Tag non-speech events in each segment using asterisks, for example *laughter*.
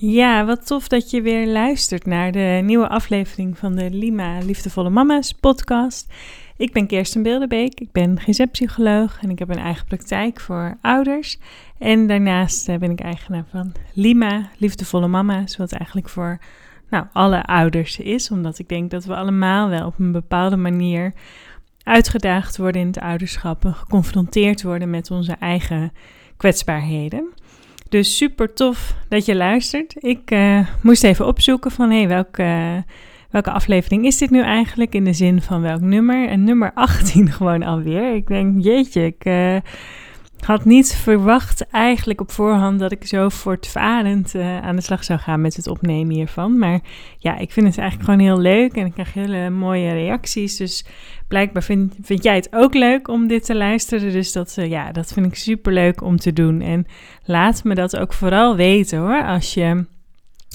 Ja, wat tof dat je weer luistert naar de nieuwe aflevering van de Lima Liefdevolle Mama's podcast. Ik ben Kirsten Beeldenbeek, ik ben GZ-psycholoog en ik heb een eigen praktijk voor ouders. En daarnaast eh, ben ik eigenaar van Lima Liefdevolle Mama's, wat eigenlijk voor nou, alle ouders is. Omdat ik denk dat we allemaal wel op een bepaalde manier uitgedaagd worden in het ouderschap en geconfronteerd worden met onze eigen kwetsbaarheden. Dus super tof dat je luistert. Ik uh, moest even opzoeken van hey, welke, welke aflevering is dit nu eigenlijk? In de zin van welk nummer? En nummer *laughs* 18 gewoon alweer. Ik denk, jeetje, ik uh, had niet verwacht eigenlijk op voorhand dat ik zo voortvarend uh, aan de slag zou gaan met het opnemen hiervan. Maar ja, ik vind het eigenlijk gewoon heel leuk en ik krijg hele mooie reacties. Dus blijkbaar vind, vind jij het ook leuk om dit te luisteren. Dus dat, uh, ja, dat vind ik super leuk om te doen. En laat me dat ook vooral weten hoor. Als je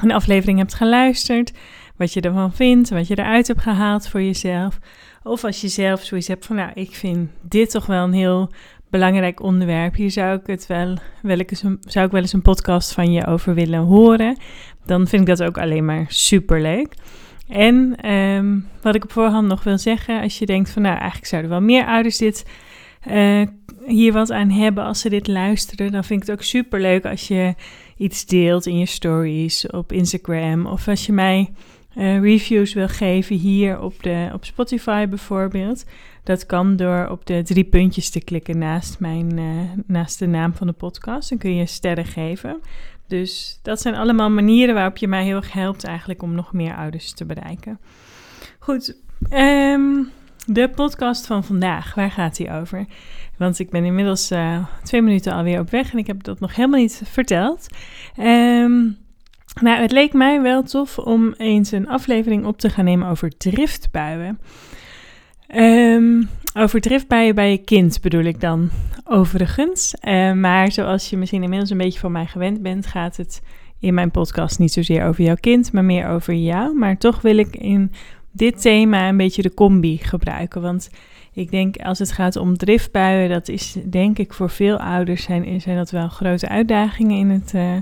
een aflevering hebt geluisterd, wat je ervan vindt, wat je eruit hebt gehaald voor jezelf. Of als je zelf zoiets hebt van, nou, ik vind dit toch wel een heel belangrijk onderwerp. Hier zou ik het wel, eens een, zou ik wel eens een podcast van je over willen horen. Dan vind ik dat ook alleen maar super leuk. En um, wat ik op voorhand nog wil zeggen, als je denkt van nou eigenlijk zouden wel meer ouders dit uh, hier wat aan hebben als ze dit luisteren, dan vind ik het ook super leuk als je iets deelt in je stories op Instagram of als je mij uh, reviews wil geven hier op, de, op Spotify bijvoorbeeld. Dat kan door op de drie puntjes te klikken naast, mijn, uh, naast de naam van de podcast. Dan kun je sterren geven. Dus dat zijn allemaal manieren waarop je mij heel erg helpt eigenlijk om nog meer ouders te bereiken. Goed, um, de podcast van vandaag, waar gaat die over? Want ik ben inmiddels uh, twee minuten alweer op weg en ik heb dat nog helemaal niet verteld. Um, nou, het leek mij wel tof om eens een aflevering op te gaan nemen over driftbuien. Um, over driftbuien bij je kind bedoel ik dan overigens. Uh, maar zoals je misschien inmiddels een beetje van mij gewend bent, gaat het in mijn podcast niet zozeer over jouw kind, maar meer over jou. Maar toch wil ik in dit thema een beetje de combi gebruiken. Want ik denk als het gaat om driftbuien, dat is denk ik voor veel ouders zijn, zijn dat wel grote uitdagingen in het, uh,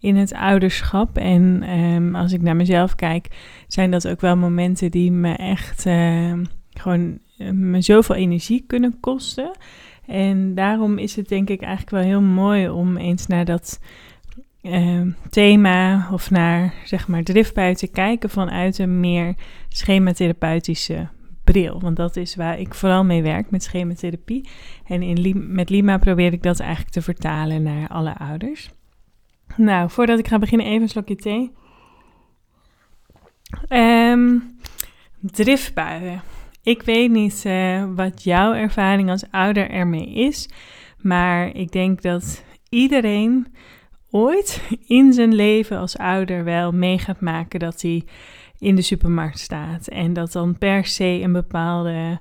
in het ouderschap. En um, als ik naar mezelf kijk, zijn dat ook wel momenten die me echt uh, gewoon me zoveel energie kunnen kosten. En daarom is het denk ik eigenlijk wel heel mooi om eens naar dat uh, thema of naar zeg maar driftbui te kijken vanuit een meer schematherapeutische bril. Want dat is waar ik vooral mee werk met schematherapie. En in, met Lima probeer ik dat eigenlijk te vertalen naar alle ouders. Nou, voordat ik ga beginnen, even een slokje thee. Um, driftbuien. Ik weet niet uh, wat jouw ervaring als ouder ermee is, maar ik denk dat iedereen ooit in zijn leven als ouder wel mee gaat maken dat hij in de supermarkt staat en dat dan per se een bepaalde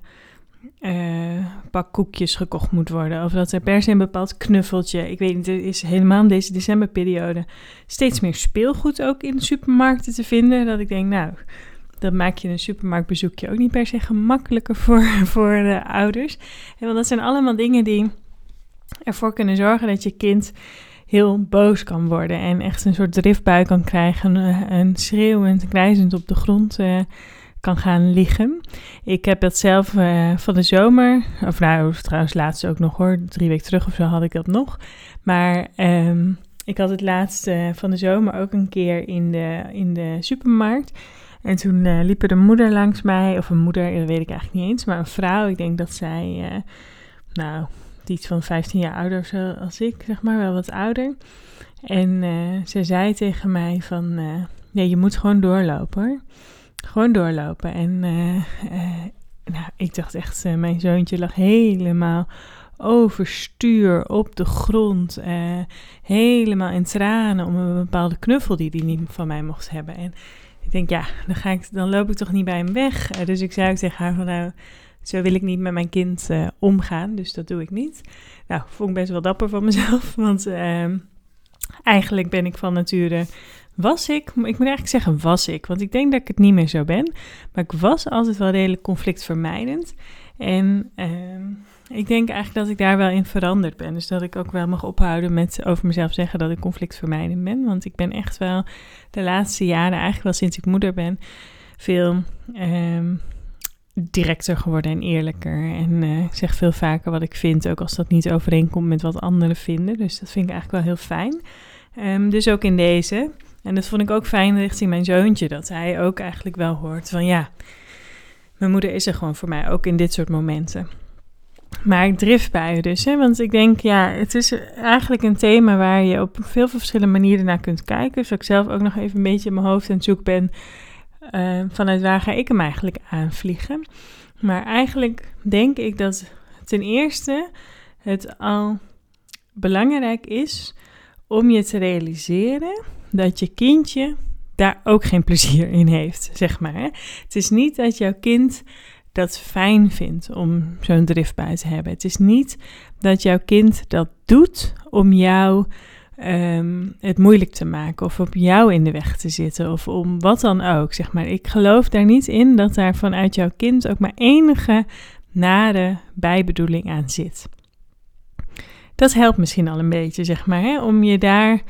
uh, pak koekjes gekocht moet worden. Of dat er per se een bepaald knuffeltje. Ik weet niet, er is helemaal in deze decemberperiode steeds meer speelgoed ook in de supermarkten te vinden. Dat ik denk, nou, dan maak je een supermarktbezoekje ook niet per se gemakkelijker voor, *laughs* voor de ouders. En want dat zijn allemaal dingen die ervoor kunnen zorgen dat je kind heel boos kan worden en echt een soort driftbui kan krijgen, een schreeuwend, krijzend op de grond uh, kan gaan liggen. Ik heb dat zelf uh, van de zomer, of nou trouwens laatst ook nog hoor, drie weken terug of zo had ik dat nog. Maar um, ik had het laatste uh, van de zomer ook een keer in de, in de supermarkt. En toen uh, liep er een moeder langs mij, of een moeder, dat weet ik eigenlijk niet eens, maar een vrouw. Ik denk dat zij, uh, nou, iets van 15 jaar ouder zo als ik, zeg maar, wel wat ouder. En uh, ze zei tegen mij van, nee, je moet gewoon doorlopen hoor. Gewoon doorlopen. En nou, ik dacht echt, mijn zoontje lag helemaal overstuur op de grond. helemaal in tranen om een bepaalde knuffel die hij niet van mij mocht hebben. En ik denk, ja, dan, ga ik, dan loop ik toch niet bij hem weg. Uh, dus ik zei ook tegen haar van, nou, zo wil ik niet met mijn kind uh, omgaan. Dus dat doe ik niet. Nou, vond ik best wel dapper van mezelf. *laughs* Want uh, eigenlijk ben ik van nature, was ik, ik moet eigenlijk zeggen was ik. Want ik denk dat ik het niet meer zo ben. Maar ik was altijd wel redelijk conflictvermijdend. En ehm, ik denk eigenlijk dat ik daar wel in veranderd ben. Dus dat ik ook wel mag ophouden met over mezelf zeggen dat ik conflictvermijdend ben. Want ik ben echt wel de laatste jaren, eigenlijk wel sinds ik moeder ben, veel ehm, directer geworden en eerlijker. En uh, ik zeg veel vaker wat ik vind, ook als dat niet overeenkomt met wat anderen vinden. Dus dat vind ik eigenlijk wel heel fijn. Um, dus ook in deze. En dat vond ik ook fijn richting mijn zoontje, dat hij ook eigenlijk wel hoort van ja, mijn moeder is er gewoon voor mij, ook in dit soort momenten. Maar ik driftbuien dus, hè? want ik denk, ja, het is eigenlijk een thema waar je op veel verschillende manieren naar kunt kijken. Dus ik zelf ook nog even een beetje in mijn hoofd aan het zoeken ben, uh, vanuit waar ga ik hem eigenlijk aanvliegen. Maar eigenlijk denk ik dat ten eerste het al belangrijk is om je te realiseren dat je kindje daar ook geen plezier in heeft, zeg maar. Het is niet dat jouw kind dat fijn vindt om zo'n driftbui te hebben. Het is niet dat jouw kind dat doet om jou ehm, het moeilijk te maken of op jou in de weg te zitten of om wat dan ook, zeg maar. Ik geloof daar niet in dat daar vanuit jouw kind ook maar enige nare bijbedoeling aan zit. Dat helpt misschien al een beetje, zeg maar, hè, om je daar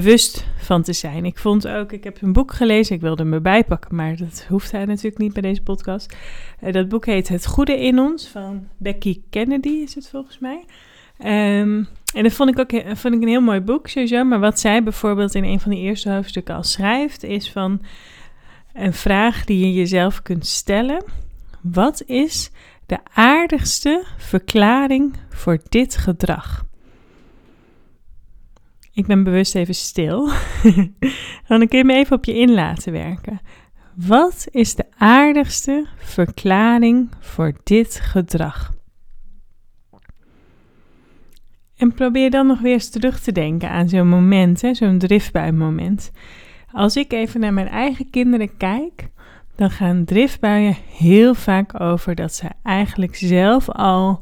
bewust van te zijn. Ik vond ook, ik heb een boek gelezen, ik wilde hem erbij pakken, maar dat hoeft hij natuurlijk niet bij deze podcast. Uh, dat boek heet Het Goede in ons van Becky Kennedy, is het volgens mij. Um, en dat vond ik ook vond ik een heel mooi boek sowieso. Maar wat zij bijvoorbeeld in een van de eerste hoofdstukken al schrijft, is van een vraag die je jezelf kunt stellen. Wat is de aardigste verklaring voor dit gedrag? Ik ben bewust even stil. *laughs* Dan kun je me even op je in laten werken. Wat is de aardigste verklaring voor dit gedrag? En probeer dan nog weer eens terug te denken aan zo'n moment, zo'n driftbuimoment. Als ik even naar mijn eigen kinderen kijk, dan gaan driftbuien heel vaak over dat ze eigenlijk zelf al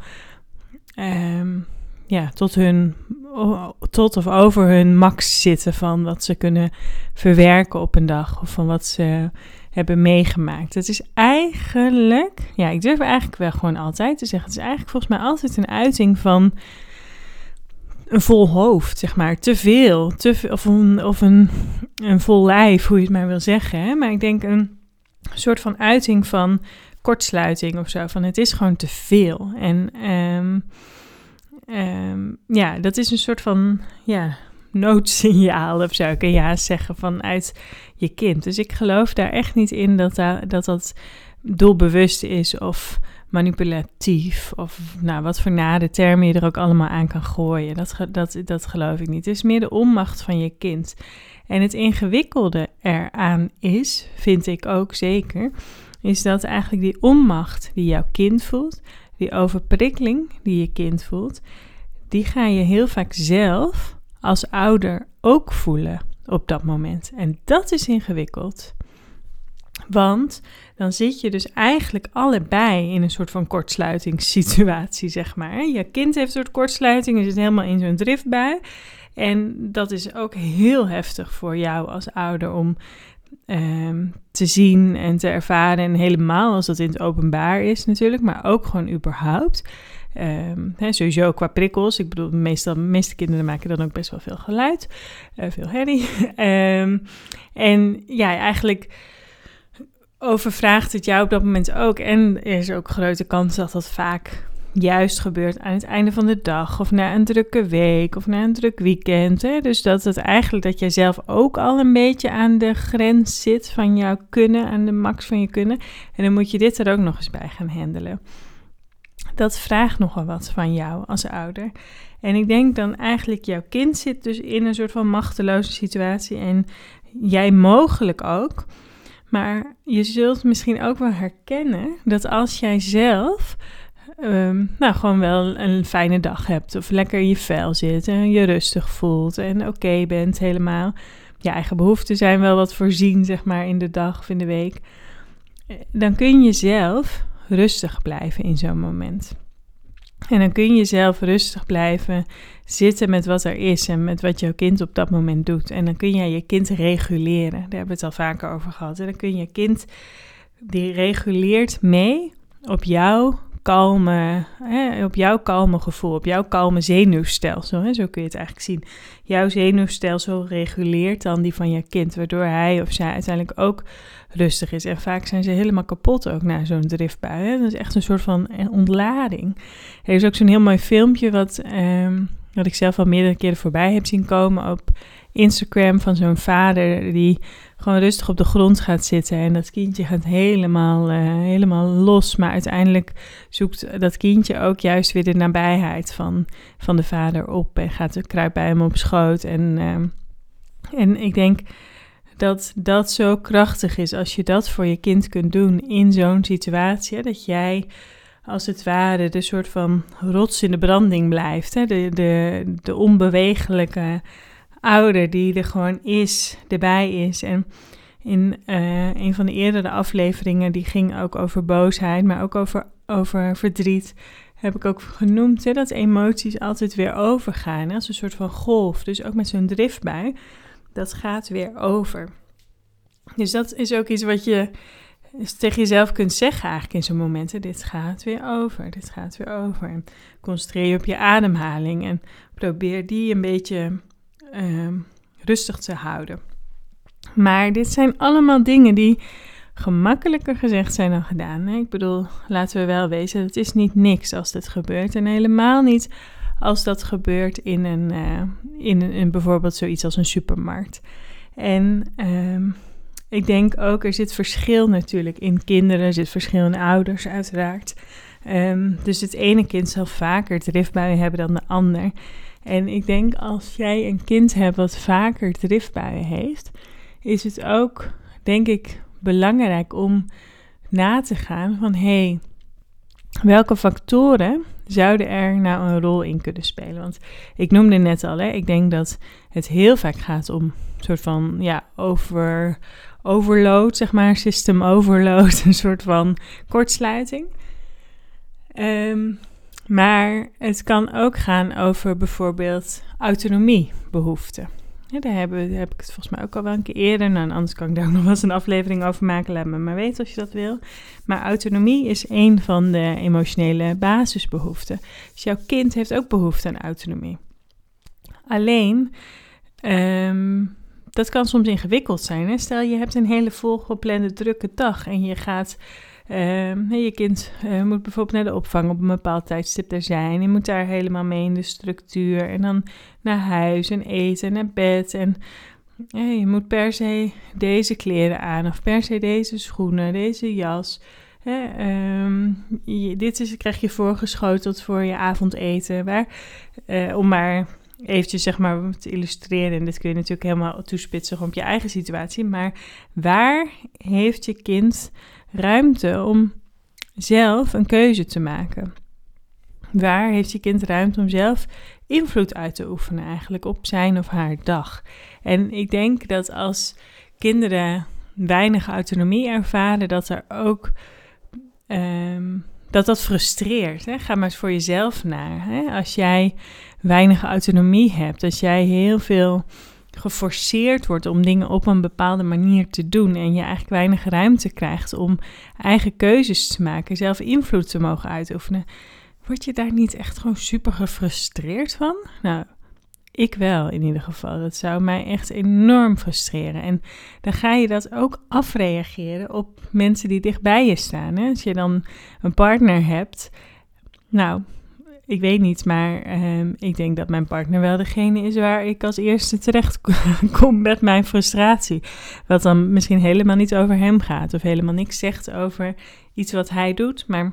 ehm, ja, tot, hun, tot of over hun max zitten van wat ze kunnen verwerken op een dag of van wat ze hebben meegemaakt. Het is eigenlijk, ja, ik durf eigenlijk wel gewoon altijd te zeggen, het is eigenlijk volgens mij altijd een uiting van een vol hoofd, zeg maar. Te veel, te of, een, of een, een vol lijf, hoe je het maar wil zeggen. Hè? Maar ik denk een soort van uiting van kortsluiting of zo. Van het is gewoon te veel. En um, um, ja, dat is een soort van ja, noodsignaal of zou ik ja zeggen vanuit je kind. Dus ik geloof daar echt niet in dat dat, dat, dat doelbewust is of manipulatief of nou, wat voor nade termen je er ook allemaal aan kan gooien. Dat, dat, dat geloof ik niet. Het is meer de onmacht van je kind. En het ingewikkelde eraan is, vind ik ook zeker, is dat eigenlijk die onmacht die jouw kind voelt, die overprikkeling die je kind voelt, die ga je heel vaak zelf als ouder ook voelen op dat moment. En dat is ingewikkeld. Want dan zit je dus eigenlijk allebei in een soort van kortsluitingssituatie, zeg maar. Je kind heeft een soort kortsluiting, je zit helemaal in zo'n driftbui. En dat is ook heel heftig voor jou als ouder om Ehm, te zien en te ervaren. En helemaal als dat in het openbaar is natuurlijk, maar ook gewoon überhaupt. Um, sowieso qua prikkels. Ik bedoel, meestal, meeste kinderen maken dan ook best wel veel geluid, uh, veel herrie. um, *laughs* en ja, eigenlijk overvraagt het jou op dat moment ook. En er is ook grote kans dat dat vaak juist gebeurt aan het einde van de dag of na een drukke week of na een druk weekend. Hè? Dus dat het eigenlijk dat jij zelf ook al een beetje aan de grens zit van jouw kunnen, aan de max van je kunnen. En dan moet je dit er ook nog eens bij gaan handelen. Dat vraagt nogal wat van jou als ouder. En ik denk dan eigenlijk jouw kind zit dus in een soort van machteloze situatie en jij mogelijk ook. Maar je zult misschien ook wel herkennen dat als jij zelf um, nou, gewoon wel een fijne dag hebt. Of lekker in je vel zit en je rustig voelt en oké bent helemaal. Je eigen behoeften zijn wel wat voorzien, zeg maar, in de dag of in de week. Eh, dan kun je zelf rustig blijven in zo'n moment. En dan kun je zelf rustig blijven zitten met wat er is en met wat jouw kind op dat moment doet. En dan kun jij je kind reguleren. Daar hebben we het al vaker over gehad. En dan kun je kind, die reguleert mee op jouw kalme, hè, op jouw kalme gevoel, op jouw kalme zenuwstelsel. Hè, zo kun je het eigenlijk zien. Jouw zenuwstelsel reguleert dan die van je kind, waardoor hij of zij uiteindelijk ook rustig is. En vaak zijn ze helemaal kapot ook na zo'n driftbui. Hè. Dat is echt een soort van ontlading. Er is ook zo'n heel mooi filmpje wat, um, wat ik zelf al meerdere keren voorbij heb zien komen op Instagram van zo'n vader die gewoon rustig op de grond gaat zitten en dat kindje gaat helemaal, uh, helemaal los. Maar uiteindelijk zoekt dat kindje ook juist weer de nabijheid van, van de vader op en gaat kruipt bij hem op schoot. En, uh, en ik denk dat dat zo krachtig is als je dat voor je kind kunt doen in zo'n situatie. Dat jij als het ware de soort van rots in de branding blijft. Hè? De, de, de onbewegelijke ouder die er gewoon is, erbij is. En in uh, een van de eerdere afleveringen, die ging ook over boosheid, maar ook over, over verdriet, heb ik ook genoemd hè, dat emoties altijd weer overgaan. Hè, als een soort van golf. Dus ook met zo'n driftbui, dat gaat weer over. Dus dat is ook iets wat je tegen jezelf kunt zeggen eigenlijk in zo'n momenten. Dit gaat weer over, dit gaat weer over. En concentreer je op je ademhaling en probeer die een beetje Ehm, rustig te houden. Maar dit zijn allemaal dingen die gemakkelijker gezegd zijn dan gedaan. Ik bedoel, laten we wel wezen, het is niet niks als dit gebeurt. En helemaal niet als dat gebeurt in een, uh, in, een, bijvoorbeeld zoiets als een supermarkt. En ehm, ik denk ook, er zit verschil natuurlijk in kinderen, er zit verschil in ouders uiteraard. Ehm, dus het ene kind zal vaker driftbuien hebben dan de ander. En ik denk als jij een kind hebt wat vaker driftbuien heeft, is het ook, denk ik, belangrijk om na te gaan van hé, hey, welke factoren zouden er nou een rol in kunnen spelen? Want ik noemde net al, hè, ik denk dat het heel vaak gaat om een soort van ja, over, overload, zeg maar, system overload, *laughs* een soort van kortsluiting. Um, maar het kan ook gaan over bijvoorbeeld autonomiebehoeften. Daar, daar heb ik het volgens mij ook al wel een keer eerder. Nou, anders kan ik daar ook *laughs* nog wel eens een aflevering over maken. Laat me maar weten als je dat wil. Maar autonomie is een van de emotionele basisbehoeften. Dus jouw kind heeft ook behoefte aan autonomie. Alleen, um, dat kan soms ingewikkeld zijn. Stel, je hebt een hele volgeplande drukke dag en je gaat Ehm, je kind uh, moet bijvoorbeeld naar de opvang op een bepaald tijdstip er zijn. Je moet daar helemaal mee in de structuur. En dan naar huis en eten en naar bed. En je moet per se deze kleren aan. Of per se deze schoenen, deze jas. Ehm, dit is, krijg je voorgeschoteld voor je avondeten. Waar, uh, om maar eventjes zeg maar te illustreren. En dit kun je natuurlijk helemaal toespitsen op je eigen situatie. Maar waar heeft je kind ruimte om zelf een keuze te maken? Waar heeft je kind ruimte om zelf invloed uit te oefenen eigenlijk op zijn of haar dag? En ik denk dat als kinderen weinig autonomie ervaren, dat er ook ehm, dat dat frustreert. Hè? Ga maar eens voor jezelf naar. Hè? Als jij weinig autonomie hebt, als jij heel veel geforceerd wordt om dingen op een bepaalde manier te doen en je eigenlijk weinig ruimte krijgt om eigen keuzes te maken, zelf invloed te mogen uitoefenen, word je daar niet echt gewoon super gefrustreerd van? Nou, ik wel in ieder geval. Dat zou mij echt enorm frustreren. En dan ga je dat ook afreageren op mensen die dichtbij je staan. Hè? Als je dan een partner hebt, nou, ik weet niet, maar ehm, ik denk dat mijn partner wel degene is waar ik als eerste terecht *laughs* kom met mijn frustratie. Wat dan misschien helemaal niet over hem gaat of helemaal niks zegt over iets wat hij doet, maar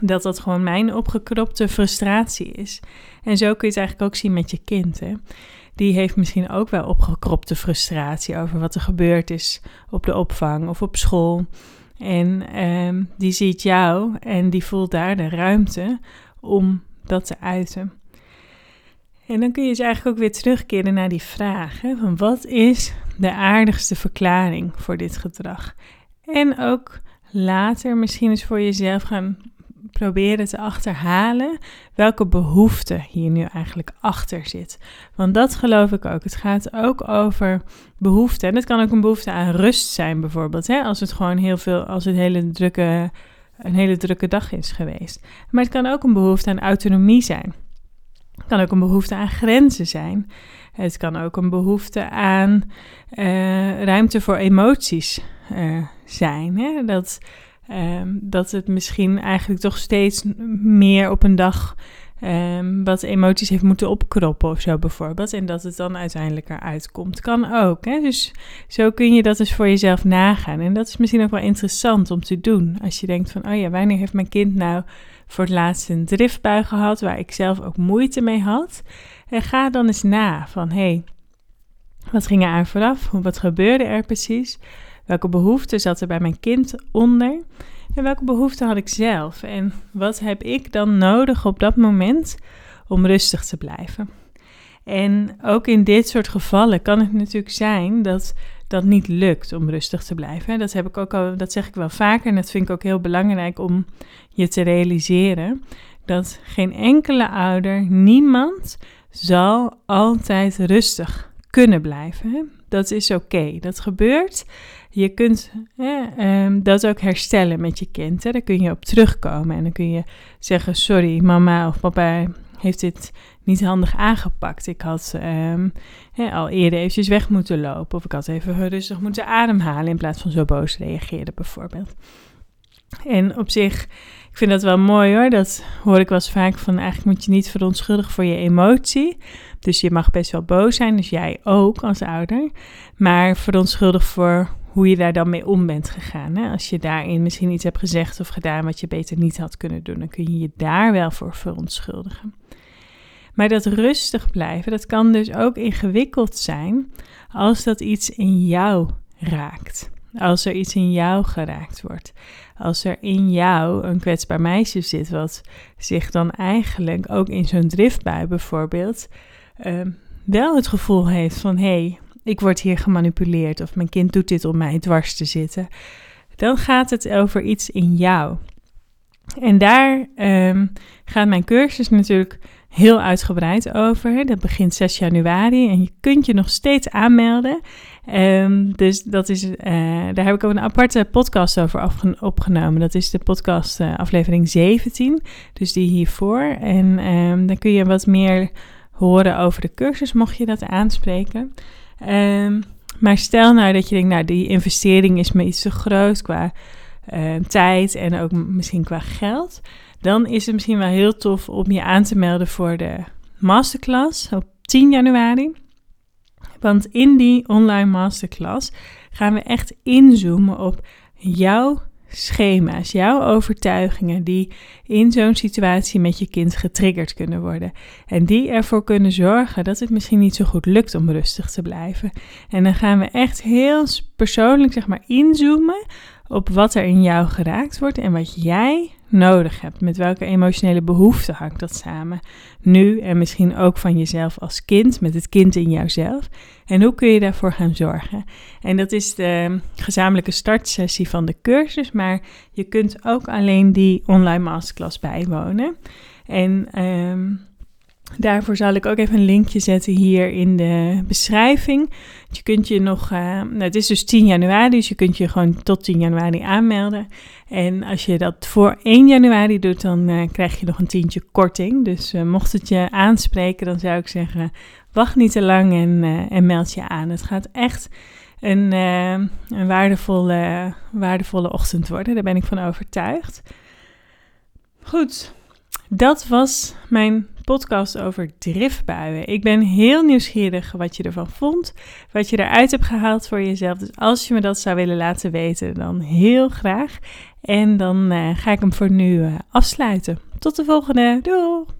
dat dat gewoon mijn opgekropte frustratie is. En zo kun je het eigenlijk ook zien met je kind. Hè? Die heeft misschien ook wel opgekropte frustratie over wat er gebeurd is op de opvang of op school. En ehm, die ziet jou en die voelt daar de ruimte om dat te uiten. En dan kun je dus eigenlijk ook weer terugkeren naar die vraag: hè, van wat is de aardigste verklaring voor dit gedrag? En ook later misschien eens voor jezelf gaan proberen te achterhalen welke behoefte hier nu eigenlijk achter zit. Want dat geloof ik ook. Het gaat ook over behoefte. En het kan ook een behoefte aan rust zijn, bijvoorbeeld. Hè? Als het gewoon heel veel, als het hele drukke een hele drukke dag is geweest. Maar het kan ook een behoefte aan autonomie zijn. Het kan ook een behoefte aan grenzen zijn. Het kan ook een behoefte aan uh, ruimte voor emoties uh, zijn. Hè? Dat, uh, dat het misschien eigenlijk toch steeds meer op een dag um, wat emoties heeft moeten opkroppen of zo bijvoorbeeld. En dat het dan uiteindelijk eruit komt. Kan ook. Hè? Dus zo kun je dat dus voor jezelf nagaan. En dat is misschien ook wel interessant om te doen. Als je denkt van, oh ja, wanneer heeft mijn kind nou voor het laatst een driftbui gehad waar ik zelf ook moeite mee had? En ga dan eens na van, hé, hey, wat ging er aan vooraf? Wat gebeurde er precies? Welke behoeften zat er bij mijn kind onder? En welke behoeften had ik zelf? En wat heb ik dan nodig op dat moment om rustig te blijven? En ook in dit soort gevallen kan het natuurlijk zijn dat dat niet lukt om rustig te blijven. Dat, heb ik ook al, dat zeg ik wel vaker en dat vind ik ook heel belangrijk om je te realiseren. Dat geen enkele ouder, niemand, zal altijd rustig kunnen blijven. Dat is oké, dat gebeurt. Je kunt hè, dat ook herstellen met je kind. Hè. Daar kun je op terugkomen en dan kun je zeggen: Sorry, mama of papa heeft dit niet handig aangepakt. Ik had hè, al eerder eventjes weg moeten lopen. Of ik had even rustig moeten ademhalen in plaats van zo boos reageren, bijvoorbeeld. En op zich, ik vind dat wel mooi hoor. Dat hoor ik wel eens vaak van eigenlijk moet je niet verontschuldigen voor je emotie. Dus je mag best wel boos zijn, dus jij ook als ouder. Maar verontschuldig voor hoe je daar dan mee om bent gegaan. Hè? Als je daarin misschien iets hebt gezegd of gedaan wat je beter niet had kunnen doen, dan kun je je daar wel voor verontschuldigen. Maar dat rustig blijven, dat kan dus ook ingewikkeld zijn als dat iets in jou raakt. Als er iets in jou geraakt wordt. Als er in jou een kwetsbaar meisje zit, wat zich dan eigenlijk ook in zo'n driftbui bijvoorbeeld uh, wel het gevoel heeft van hé, hey, ik word hier gemanipuleerd of mijn kind doet dit om mij dwars te zitten, dan gaat het over iets in jou. En daar um, gaat mijn cursus natuurlijk heel uitgebreid over. Dat begint 6 januari en je kunt je nog steeds aanmelden. Um, dus dat is, uh, daar heb ik ook een aparte podcast over opgenomen. Dat is de podcast uh, aflevering 17, dus die hiervoor. En um, dan kun je wat meer horen over de cursus, mocht je dat aanspreken. Um, maar stel nou dat je denkt, nou die investering is me iets te groot qua uh, tijd en ook misschien qua geld. Dan is het misschien wel heel tof om je aan te melden voor de masterclass op 10 januari. Want in die online masterclass gaan we echt inzoomen op jouw schema's, jouw overtuigingen die in zo'n situatie met je kind getriggerd kunnen worden. En die ervoor kunnen zorgen dat het misschien niet zo goed lukt om rustig te blijven. En dan gaan we echt heel persoonlijk zeg maar inzoomen op wat er in jou geraakt wordt en wat jij nodig hebt. Met welke emotionele behoeften hangt dat samen? Nu en misschien ook van jezelf als kind, met het kind in jouzelf. En hoe kun je daarvoor gaan zorgen? En dat is de gezamenlijke startsessie van de cursus, maar je kunt ook alleen die online masterclass bijwonen. En um, Daarvoor zal ik ook even een linkje zetten hier in de beschrijving. Je kunt je nog, uh, nou, het is dus 10 januari, dus je kunt je gewoon tot 10 januari aanmelden. En als je dat voor 1 januari doet, dan uh, krijg je nog een tientje korting. Dus uh, mocht het je aanspreken, dan zou ik zeggen, wacht niet te lang en, en meld je aan. Het gaat echt een, een waardevolle, waardevolle ochtend worden, daar ben ik van overtuigd. Goed, dat was mijn podcast over driftbuien. Ik ben heel nieuwsgierig wat je ervan vond, wat je eruit hebt gehaald voor jezelf. Dus als je me dat zou willen laten weten, dan heel graag. En dan uh, ga ik hem voor nu uh, afsluiten. Tot de volgende. Doei!